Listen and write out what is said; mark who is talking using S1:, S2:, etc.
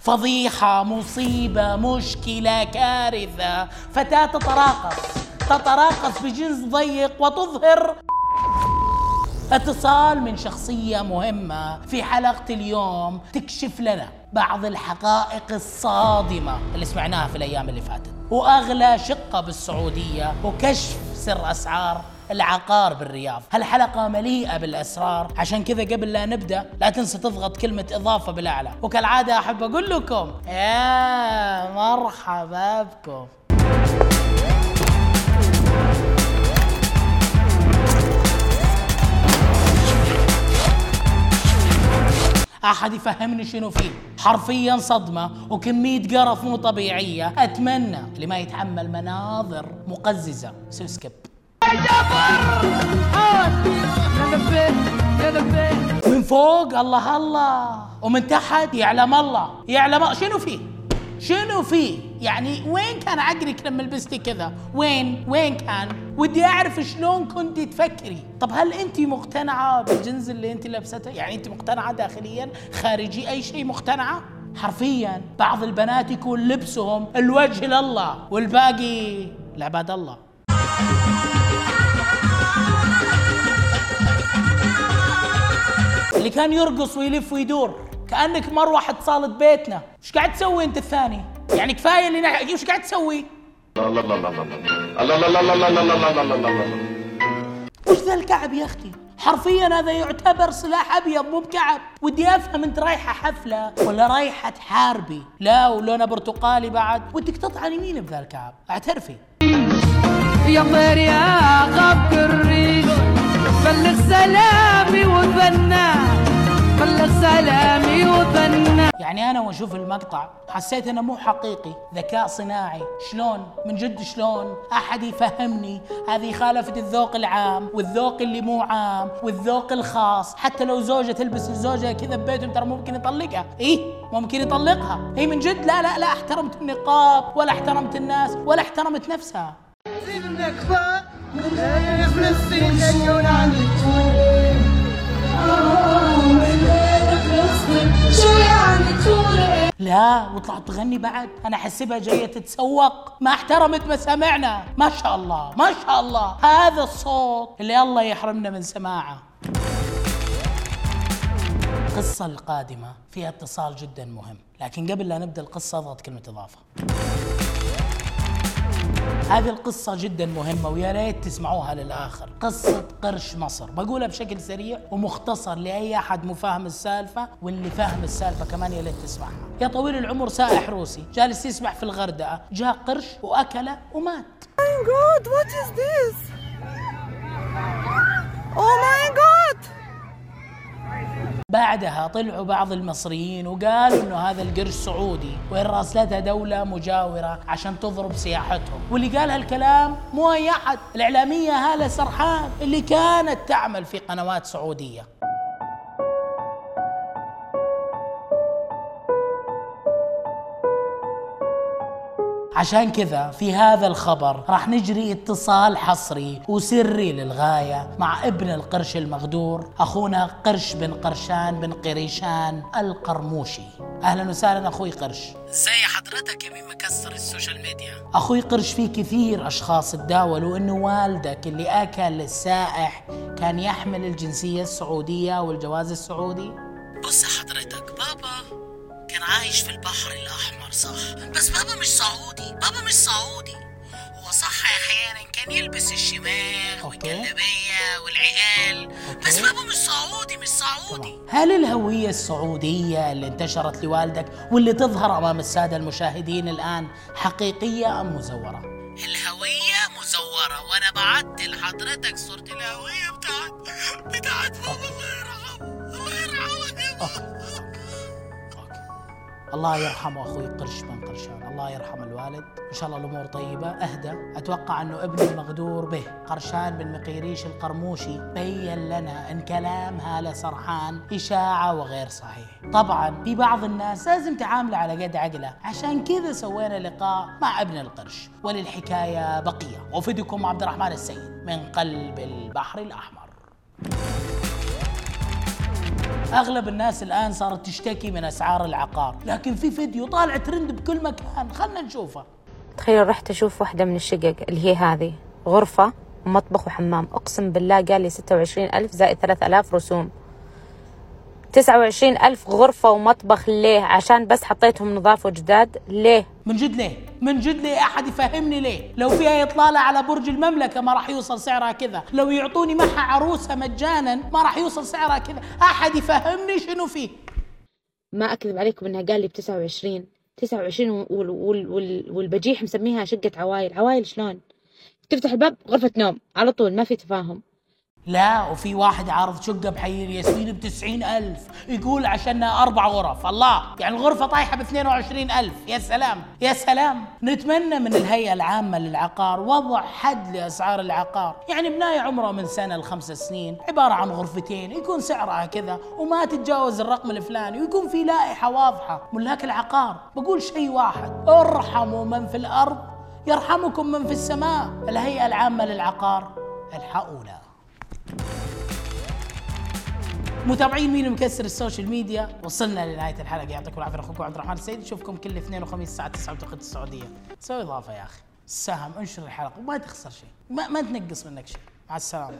S1: فضيحة مصيبة مشكلة كارثة. فتاة تتراقص تتراقص بجنس ضيق وتظهر اتصال من شخصية مهمة. في حلقة اليوم تكشف لنا بعض الحقائق الصادمة اللي سمعناها في الأيام اللي فاتت. وأغلى شقة بالسعودية وكشف سر أسعار العقار بالرياض. هالحلقة مليئة بالأسرار. عشان كذا قبل لا نبدأ لا تنسى تضغط كلمة إضافة بالأعلى. وكالعادة أحب أقول لكم يا مرحبا بكم. أحد يفهمني شنو فيه حرفيا صدمة وكمية قرف مو طبيعية. أتمنى اللي ما يتحمل مناظر مقززة. يسوي سكيب من فوق الله الله ومن تحت يعلم الله. يعلم شنو فيه؟ شنو فيه؟ يعني وين كان عقلك لما لبستي كذا وين؟ وين كان؟ ودي أعرف شلون كنت تفكري. طب هل أنت مقتنعة بالجنس اللي أنت لابسته؟ يعني أنت مقتنعة داخليا خارجي؟ أي شيء مقتنعة؟ حرفيا بعض البنات يكون لبسهم الوجه لله والباقي لعباد الله. اللي كان يرقص ويلف ويدور كأنك مروحه صاله بيتنا. إيش قاعد تسوي أنت الثاني؟ يعني كفاية اللي. إيش قاعد تسوي؟
S2: الله
S1: وش ذا الكعب يا أختي؟ حرفيا هذا يعتبر سلاح أبيض مو بكعب. ودي أفهم أنت رايحه حفلة ولا رايحه تحاربي؟ لا ولونه برتقالي بعد. ودك تطعني مين بذا الكعب؟ أعترفي.
S3: يا طير يا غاب الريش بلغ سلامي وثنى بلغ سلامي وثنى.
S1: يعني أنا وأشوف المقطع حسيت إنه مو حقيقي. ذكاء صناعي. شلون؟ من جد شلون؟ أحد يفهمني. هذه خالفت الذوق العام والذوق اللي مو عام والذوق الخاص. حتى لو زوجة تلبس الزوجة كذا ببيتهم ترى ممكن يطلقها. إيه ممكن يطلقها. إيه من جد. لا لا لا احترمت النقاب ولا احترمت الناس ولا احترمت نفسها.
S4: النكبة فلسطين مليون عن
S5: شو يعني
S1: لا وطلعت تغني بعد. أنا أحسبها جاية تتسوق. ما احترمت مسامعنا ما شاء الله ما شاء الله. هذا الصوت اللي الله يحرمنا من سماعه. القصة القادمة فيها اتصال جدا مهم. لكن قبل لا نبدأ القصة أضغط كلمة إضافة. هذه القصة جدا مهمة ويا ريت تسمعوها للآخر. قصة قرش مصر. بقولها بشكل سريع ومختصر لأي أحد مو فاهم السالفة واللي فاهم السالفة كمان يا ريت تسمعها. يا طويل العمر سائح روسي جالس يسبح في الغردقة جاء قرش وأكله ومات.
S4: God what is this? Oh my God
S1: بعدها طلعوا بعض المصريين وقالوا إنه هذا القرش سعودي وان راسلتها دولة مجاورة عشان تضرب سياحتهم. واللي قال هالكلام مو أي أحد الإعلامية هالة سرحان اللي كانت تعمل في قنوات سعودية. عشان كذا في هذا الخبر راح نجري اتصال حصري وسري للغاية مع ابن القرش المغدور أخونا قرش بن قرشان بن قريشان القرموشي. أهلا وسهلا أخوي قرش. زي حضرتك يا مين مكسر ال social media؟ أخوي قرش في كثير أشخاص تداولوا أنه والدك اللي أكل السائح كان يحمل الجنسية السعودية والجواز السعودي. بص حضرتك بابا كان عايش في البحر الأحمر. صح؟ بس بابا مش سعودي بابا مش سعودي. هو صح أحيانا كان يلبس الشماغ والجلابية والعقال بس بابا مش سعودي مش سعودي. هل الهوية السعودية اللي انتشرت لوالدك واللي تظهر أمام السادة المشاهدين الآن حقيقية أم مزورة؟ الهوية مزورة وأنا بعت لحضرتك صورة الهوية بتاعت بتاعت بابا الله يرحمه الله يرحمك يا بابا. الله يرحمه أخوي قرش بن قرشان الله يرحم الوالد. إن شاء الله الأمور طيبة. أهدى. أتوقع أنه ابن المغدور به قرشان بن مقيريش القرموشي. بين لنا إن كلام هاله سرحان إشاعة وغير صحيح. طبعا في بعض الناس لازم تعامله على قد عقله. عشان كذا سوينا لقاء مع ابن القرش وللحكاية بقية. وفدكم عبد الرحمن السيد من قلب البحر الأحمر. أغلب الناس الآن صارت تشتكي من أسعار العقار. لكن في فيديو طالع ترند بكل مكان. خلنا نشوفه.
S6: تخيل رحت أشوف واحدة من الشقق اللي هي هذه. غرفة ومطبخ وحمام. أقسم بالله قال لي ستة وعشرين ألف زائد ثلاث ألاف رسوم. تسعة وعشرين ألف غرفة ومطبخ ليه؟ عشان بس حطيتهم نظاف وجداد؟ ليه؟
S1: من جد ليه؟ من جد ليه أحد يفهمني ليه؟ لو فيها إطلالة على برج المملكة ما راح يوصل سعرها كذا، لو يعطوني معها عروسة مجانا ما راح يوصل سعرها كذا، أحد يفهمني شنو فيه؟
S6: ما أكذب عليكم إنها قال لي بتسعة وعشرين. تسعة وعشرين وال وال وال والبجيح مسميها شقة عوايل. عوايل شلون؟ تفتح الباب غرفة نوم. على طول ما في تفاهم.
S1: لا وفي واحد عارض شقة بحي الياسمين بتسعين ألف يقول عشانها أربع غرف. الله يعني الغرفة طايحة باثنين وعشرين ألف. يا سلام يا سلام. نتمنى من الهيئة العامة للعقار وضع حد لأسعار العقار. يعني بناية عمره من سنة لخمس سنين عبارة عن غرفتين يكون سعرها كذا وما تتجاوز الرقم الفلاني ويكون في لائحة واضحة. ملاك العقار بقول شيء واحد ارحموا من في الأرض يرحمكم من في السماء. الهيئة العامة للعقار الحقونا. متابعين مين مكسر ال social media؟ وصلنا لنهاية الحلقة. يعطيكم العافية أخوكم عبد الرحمن السيد. نشوفكم كل اثنين وخميس الساعة 9 بتوقيت السعودية. سوي إضافة يا أخي. ساهم انشر الحلقة. وما تخسر شيء. ما, ما تنقص منك شيء. مع السلامة.